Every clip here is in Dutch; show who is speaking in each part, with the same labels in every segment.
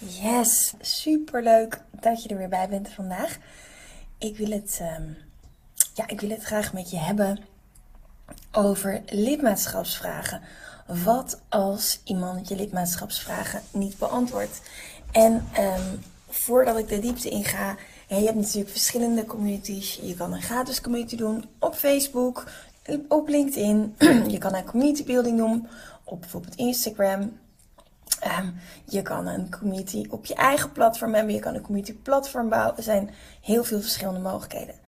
Speaker 1: Yes, super leuk dat je er weer bij bent vandaag. Ik wil het, ehm, ja, ik wil het graag met je hebben over lidmaatschapsvragen. Wat als iemand je lidmaatschapsvragen niet beantwoordt? En ehm, voordat ik de diepte inga, je hebt natuurlijk verschillende communities. Je kan een gratis community doen op Facebook, op LinkedIn. je kan een community building doen op bijvoorbeeld Instagram. Um, je kan een community op je eigen platform hebben. Je kan een community platform bouwen. Er zijn heel veel verschillende mogelijkheden.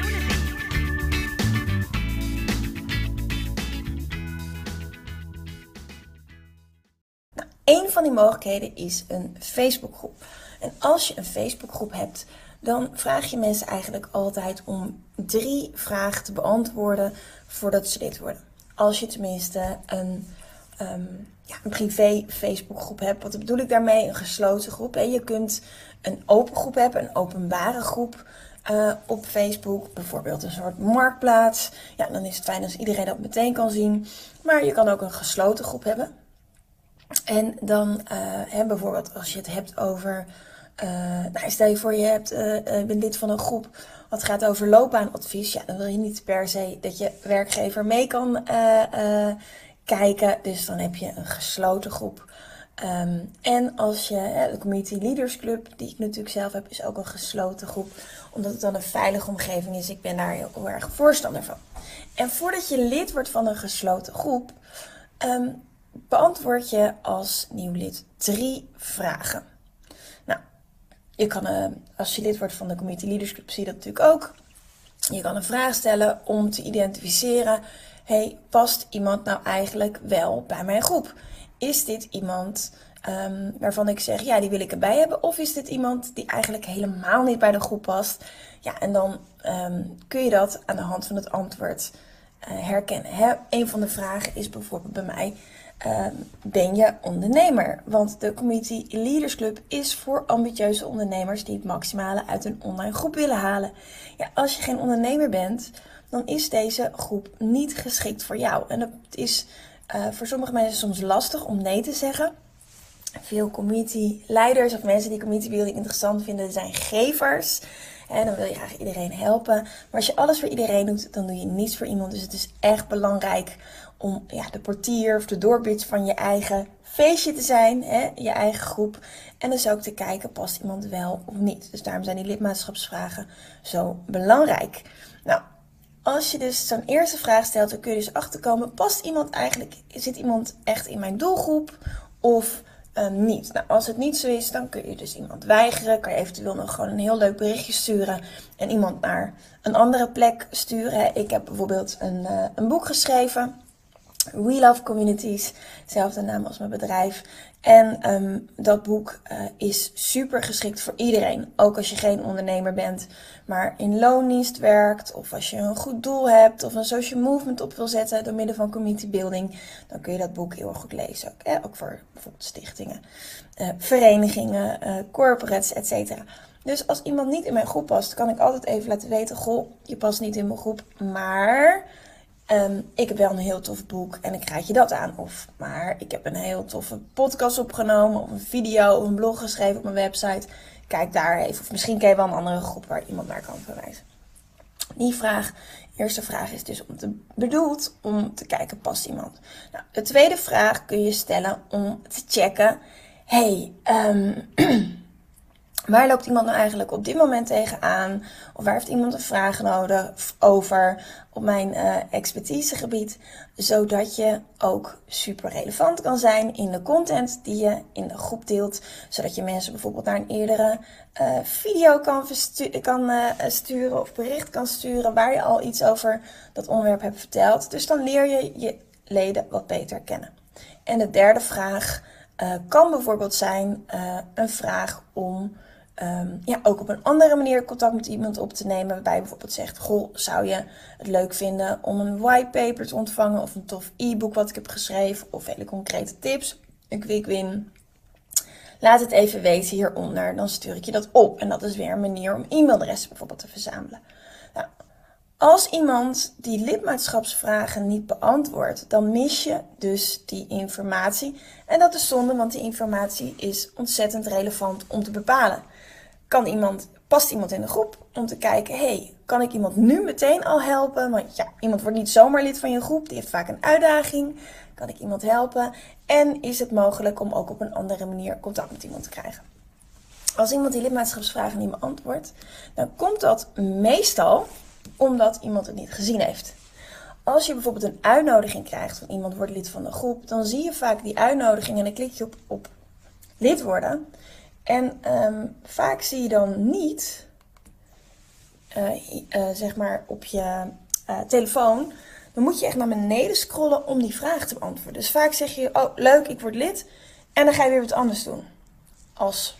Speaker 1: Een van die mogelijkheden is een Facebookgroep. En als je een Facebookgroep hebt, dan vraag je mensen eigenlijk altijd om drie vragen te beantwoorden voordat ze lid worden. Als je tenminste een, um, ja, een privé Facebookgroep hebt. Wat bedoel ik daarmee? Een gesloten groep. En je kunt een open groep hebben, een openbare groep. Uh, op Facebook, bijvoorbeeld een soort marktplaats. Ja, dan is het fijn als iedereen dat meteen kan zien. Maar je kan ook een gesloten groep hebben. En dan uh, hè, bijvoorbeeld als je het hebt over. Uh, nou, stel je voor, je hebt, uh, bent lid van een groep wat gaat over loopbaanadvies. Ja, dan wil je niet per se dat je werkgever mee kan kijken. Dus dan heb je een gesloten groep. Um, en als je, de Community Leaders Club, die ik natuurlijk zelf heb, is ook een gesloten groep. Omdat het dan een veilige omgeving is. Ik ben daar heel, erg voorstander van. En voordat je lid wordt van een gesloten groep, um, beantwoord je als nieuw lid drie vragen. Nou, je kan, uh, als je lid wordt van de Community Leaders Club, zie je dat natuurlijk ook. Je kan een vraag stellen om te identificeren: hey, past iemand nou eigenlijk wel bij mijn groep? Is dit iemand um, waarvan ik zeg, ja, die wil ik erbij hebben? Of is dit iemand die eigenlijk helemaal niet bij de groep past? Ja, en dan um, kun je dat aan de hand van het antwoord uh, herkennen. Hè? Een van de vragen is bijvoorbeeld bij mij: uh, ben je ondernemer? Want de Community Leaders Club is voor ambitieuze ondernemers die het maximale uit een online groep willen halen. Ja, als je geen ondernemer bent, dan is deze groep niet geschikt voor jou. En dat is uh, voor sommige mensen soms lastig om nee te zeggen. Veel community leiders of mensen die community building interessant vinden, zijn gevers. En dan wil je graag iedereen helpen. Maar als je alles voor iedereen doet, dan doe je niets voor iemand. Dus het is echt belangrijk om ja, de portier of de doorbits van je eigen feestje te zijn, hè, je eigen groep. En dus ook te kijken, past iemand wel of niet. Dus daarom zijn die lidmaatschapsvragen zo belangrijk. Nou, als je dus zo'n eerste vraag stelt, dan kun je dus achterkomen, past iemand eigenlijk, zit iemand echt in mijn doelgroep of uh, niet? Nou, als het niet zo is, dan kun je dus iemand weigeren. Kan je eventueel nog gewoon een heel leuk berichtje sturen en iemand naar een andere plek sturen. Ik heb bijvoorbeeld een, uh, een boek geschreven We Love Communities, dezelfde naam als mijn bedrijf. En um, dat boek uh, is super geschikt voor iedereen. Ook als je geen ondernemer bent, maar in loondienst werkt. Of als je een goed doel hebt of een social movement op wil zetten door middel van community building. Dan kun je dat boek heel erg goed lezen. Ook, hè? ook voor bijvoorbeeld stichtingen, uh, verenigingen, uh, corporates, etc. Dus als iemand niet in mijn groep past, kan ik altijd even laten weten: Goh, je past niet in mijn groep, maar Um, ik heb wel een heel tof boek en ik raad je dat aan. Of, maar ik heb een heel toffe podcast opgenomen, of een video, of een blog geschreven op mijn website. Kijk daar even. Of misschien ken je wel een andere groep waar iemand naar kan verwijzen. Die vraag, eerste vraag is dus om te, bedoeld om te kijken, past iemand? Nou, de tweede vraag kun je stellen om te checken. hey, um, Waar loopt iemand nou eigenlijk op dit moment tegenaan? Of waar heeft iemand een vraag nodig over op mijn uh, expertisegebied? Zodat je ook super relevant kan zijn in de content die je in de groep deelt. Zodat je mensen bijvoorbeeld naar een eerdere uh, video kan, kan uh, sturen of bericht kan sturen waar je al iets over dat onderwerp hebt verteld. Dus dan leer je je leden wat beter kennen. En de derde vraag kan bijvoorbeeld zijn een vraag om um, ja, ook op een andere manier contact met iemand op te nemen. Waarbij je bijvoorbeeld zegt: Goh, zou je het leuk vinden om een whitepaper te ontvangen? Of een tof e-book wat ik heb geschreven? Of hele concrete tips? Een quick win. Laat het even weten hieronder. Dan stuur ik je dat op. En dat is weer een manier om e-mailadressen bijvoorbeeld te verzamelen. Nou, als iemand die lidmaatschapsvragen niet beantwoordt, dan mis je dus die informatie. En dat is zonde, want die informatie is ontzettend relevant om te bepalen kan iemand, past iemand in de groep om te kijken, hey, kan ik iemand nu meteen al helpen? Want ja, iemand wordt niet zomaar lid van je groep, die heeft vaak een uitdaging. Kan ik iemand helpen? En is het mogelijk om ook op een andere manier contact met iemand te krijgen? Als iemand die lidmaatschapsvragen niet beantwoordt, dan komt dat meestal omdat iemand het niet gezien heeft. Als je bijvoorbeeld een uitnodiging krijgt van iemand wordt lid van de groep, dan zie je vaak die uitnodiging en dan klik je op, op lid worden. En ehm, vaak zie je dan niet, uh, uh, zeg maar op je uh, telefoon, dan moet je echt naar beneden scrollen om die vraag te beantwoorden. Dus vaak zeg je, oh leuk, ik word lid. En dan ga je weer wat anders doen. Als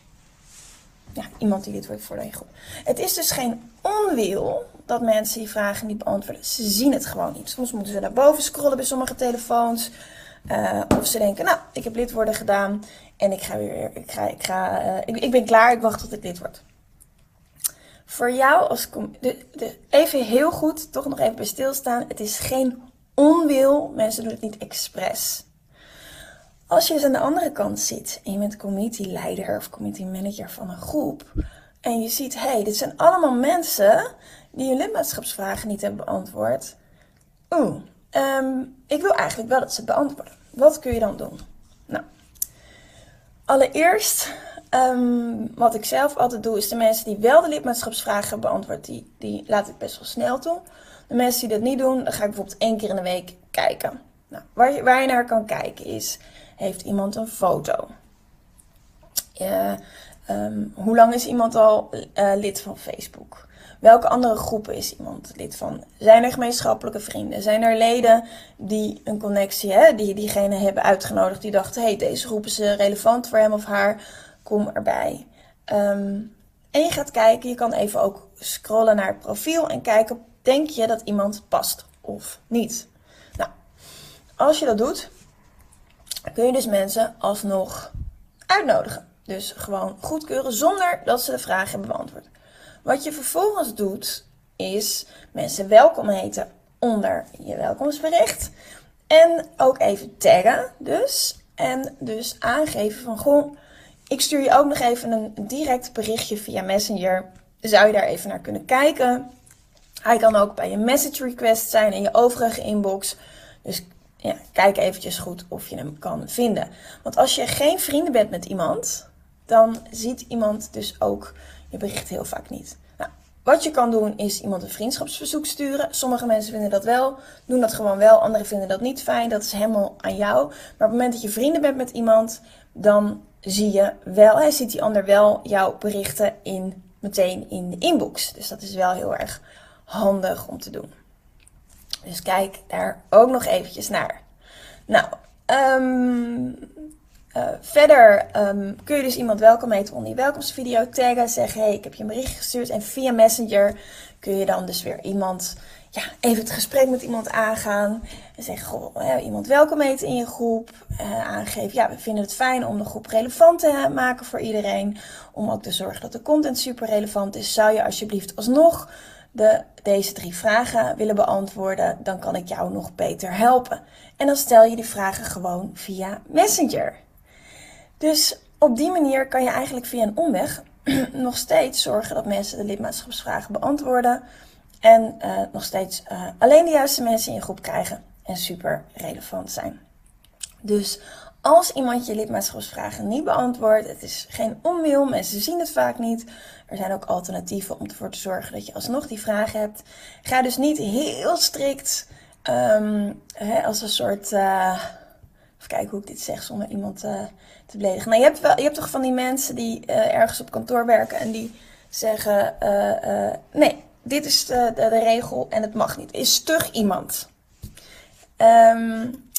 Speaker 1: ja, iemand die lid wordt voor je groep. Het is dus geen onwil dat mensen die vragen niet beantwoorden. Ze zien het gewoon niet. Soms moeten ze naar boven scrollen bij sommige telefoons. Of ze denken, nou, ik heb lid worden gedaan. En ik ga weer, ik, ga, ik, ga, uh, ik, ik ben klaar, ik wacht tot ik lid word. Voor jou als, de, de, even heel goed, toch nog even bij stilstaan. Het is geen onwil, mensen doen het niet expres. Als je eens aan de andere kant zit en je bent community leider of community manager van een groep. En je ziet, hé, hey, dit zijn allemaal mensen die hun lidmaatschapsvragen niet hebben beantwoord. Oeh, um, ik wil eigenlijk wel dat ze beantwoorden. Wat kun je dan doen? Nou, Allereerst, um, wat ik zelf altijd doe, is de mensen die wel de lidmaatschapsvragen beantwoord, die, die laat ik best wel snel toe. De mensen die dat niet doen, dan ga ik bijvoorbeeld één keer in de week kijken. Nou, waar, je, waar je naar kan kijken is, heeft iemand een foto? Um, hoe lang is iemand al uh, lid van Facebook? Welke andere groepen is iemand lid van? Zijn er gemeenschappelijke vrienden? Zijn er leden die een connectie, hè, die diegene hebben uitgenodigd, die dachten: hey, deze groep is eh, relevant voor hem of haar, kom erbij. Um, en je gaat kijken, je kan even ook scrollen naar het profiel en kijken: denk je dat iemand past of niet? Nou, als je dat doet, kun je dus mensen alsnog uitnodigen. Dus gewoon goedkeuren zonder dat ze de vraag hebben beantwoord. Wat je vervolgens doet, is mensen welkom heten onder je welkomstbericht. En ook even taggen dus. En dus aangeven van, goh, ik stuur je ook nog even een direct berichtje via Messenger. Zou je daar even naar kunnen kijken? Hij kan ook bij je message request zijn in je overige inbox. Dus ja, kijk eventjes goed of je hem kan vinden. Want als je geen vrienden bent met iemand, dan ziet iemand dus ook je bericht heel vaak niet. Nou, wat je kan doen is iemand een vriendschapsverzoek sturen. Sommige mensen vinden dat wel, doen dat gewoon wel. Anderen vinden dat niet fijn. Dat is helemaal aan jou. Maar op het moment dat je vrienden bent met iemand, dan zie je wel, hij ziet die ander wel jouw berichten in, meteen in de inbox. Dus dat is wel heel erg handig om te doen. Dus kijk daar ook nog eventjes naar. Nou, um, uh, verder um, kun je dus iemand welkom heten onder je welkomstvideo taggen. Zeggen, hey, ik heb je een bericht gestuurd. En via Messenger kun je dan dus weer iemand, ja, even het gesprek met iemand aangaan. En zeggen, goh, iemand welkom heten in je groep. Uh, aangeven, ja, we vinden het fijn om de groep relevant te maken voor iedereen. Om ook te zorgen dat de content super relevant is. Zou je alsjeblieft alsnog de, deze drie vragen willen beantwoorden, dan kan ik jou nog beter helpen. En dan stel je die vragen gewoon via Messenger. Dus op die manier kan je eigenlijk via een omweg nog steeds zorgen dat mensen de lidmaatschapsvragen beantwoorden. En uh, nog steeds uh, alleen de juiste mensen in je groep krijgen en super relevant zijn. Dus Als iemand je lidmaatschapsvragen niet beantwoordt, het is geen onwil, mensen zien het vaak niet. Er zijn ook alternatieven om ervoor te zorgen dat je alsnog die vraag hebt. Ga dus niet heel strikt um, hè, als een soort. Uh, even kijken hoe ik dit zeg zonder iemand te. Nou, je hebt, wel, je hebt toch van die mensen die uh, ergens op kantoor werken en die zeggen: nee, dit is de, de, regel en het mag niet. Is stug iemand. Um,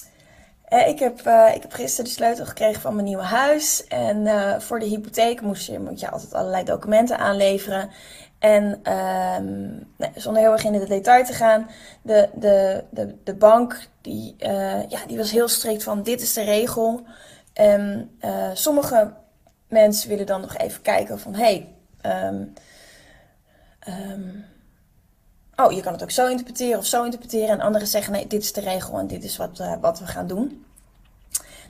Speaker 1: ik, heb, ik heb gisteren de sleutel gekregen van mijn nieuwe huis. En voor de hypotheek moest je, moet je altijd allerlei documenten aanleveren. En nee, zonder heel erg in de detail te gaan, de, de, de, de bank die, ja, die was heel strikt van dit is de regel. En sommige mensen willen dan nog even kijken van hé, hey, um, um, oh, je kan het ook zo interpreteren of zo interpreteren. En anderen zeggen, nee, dit is de regel en dit is wat, uh, wat we gaan doen.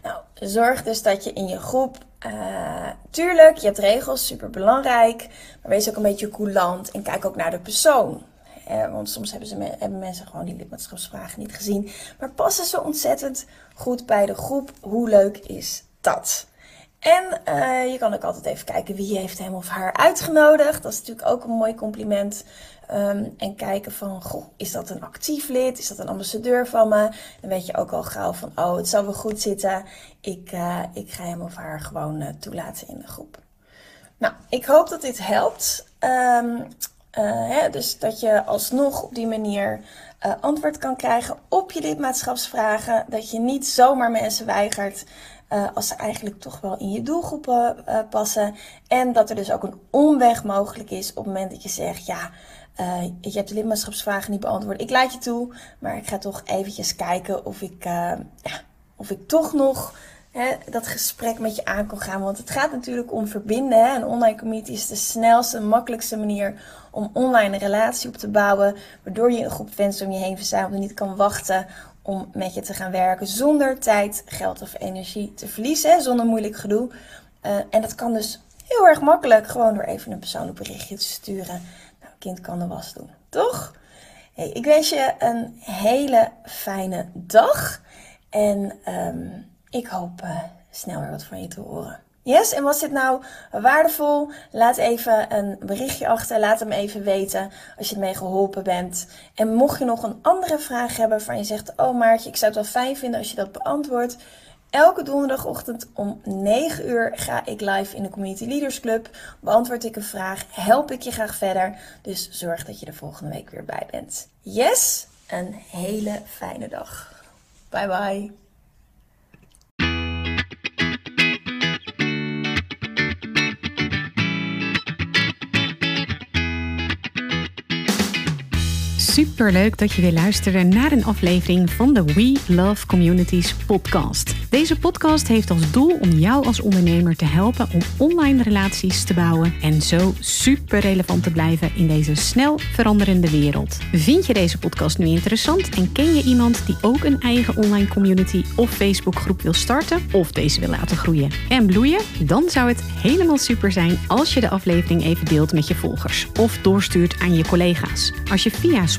Speaker 1: Nou, zorg dus dat je in je groep, uh, tuurlijk, je hebt regels, super belangrijk. Maar wees ook een beetje coulant en kijk ook naar de persoon. Eh, want soms hebben, ze, hebben mensen gewoon die lidmaatschapsvragen niet gezien. Maar passen ze ontzettend goed bij de groep. Hoe leuk is dat? En uh, je kan ook altijd even kijken wie heeft hem of haar uitgenodigd. Dat is natuurlijk ook een mooi compliment. Um, en kijken van, goh, is dat een actief lid? Is dat een ambassadeur van me? Dan weet je ook al gauw van, oh, het zal wel goed zitten. Ik, uh, ik ga hem of haar gewoon uh, toelaten in de groep. Nou, ik hoop dat dit helpt. Um, hè, dus dat je alsnog op die manier antwoord kan krijgen op je lidmaatschapsvragen. Dat je niet zomaar mensen weigert uh, als ze eigenlijk toch wel in je doelgroepen passen. En dat er dus ook een omweg mogelijk is op het moment dat je zegt: Ja, je hebt de lidmaatschapsvragen niet beantwoord. Ik laat je toe, maar ik ga toch eventjes kijken of ik, ja, of ik toch nog dat gesprek met je aan kan gaan. Want het gaat natuurlijk om verbinden. Hè. Een online community is de snelste en makkelijkste manier om online een relatie op te bouwen. Waardoor je een groep fans om je heen verzamelt en niet kan wachten om met je te gaan werken zonder tijd, geld of energie te verliezen, zonder moeilijk gedoe. Uh, en dat kan dus heel erg makkelijk, gewoon door even een persoonlijk berichtje te sturen. Nou, kind kan de was doen, toch? Hey, ik wens je een hele fijne dag en um, ik hoop uh, snel weer wat van je te horen. Yes, en was dit nou waardevol? Laat even een berichtje achter. Laat hem even weten als je ermee geholpen bent. En mocht je nog een andere vraag hebben waarvan je zegt: Oh Maartje, ik zou het wel fijn vinden als je dat beantwoordt. Elke donderdagochtend om 9 uur ga ik live in de Community Leaders Club. Beantwoord ik een vraag, help ik je graag verder. Dus zorg dat je er volgende week weer bij bent. Yes, een hele fijne dag. Bye bye.
Speaker 2: Super leuk dat je weer luisterde naar een aflevering van de We Love Communities podcast. Deze podcast heeft als doel om jou als ondernemer te helpen om online relaties te bouwen en zo super relevant te blijven in deze snel veranderende wereld. Vind je deze podcast nu interessant en ken je iemand die ook een eigen online community of Facebookgroep wil starten of deze wil laten groeien en bloeien? Dan zou het helemaal super zijn als je de aflevering even deelt met je volgers of doorstuurt aan je collega's. Als je via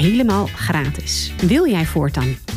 Speaker 2: helemaal gratis. Wil jij voortaan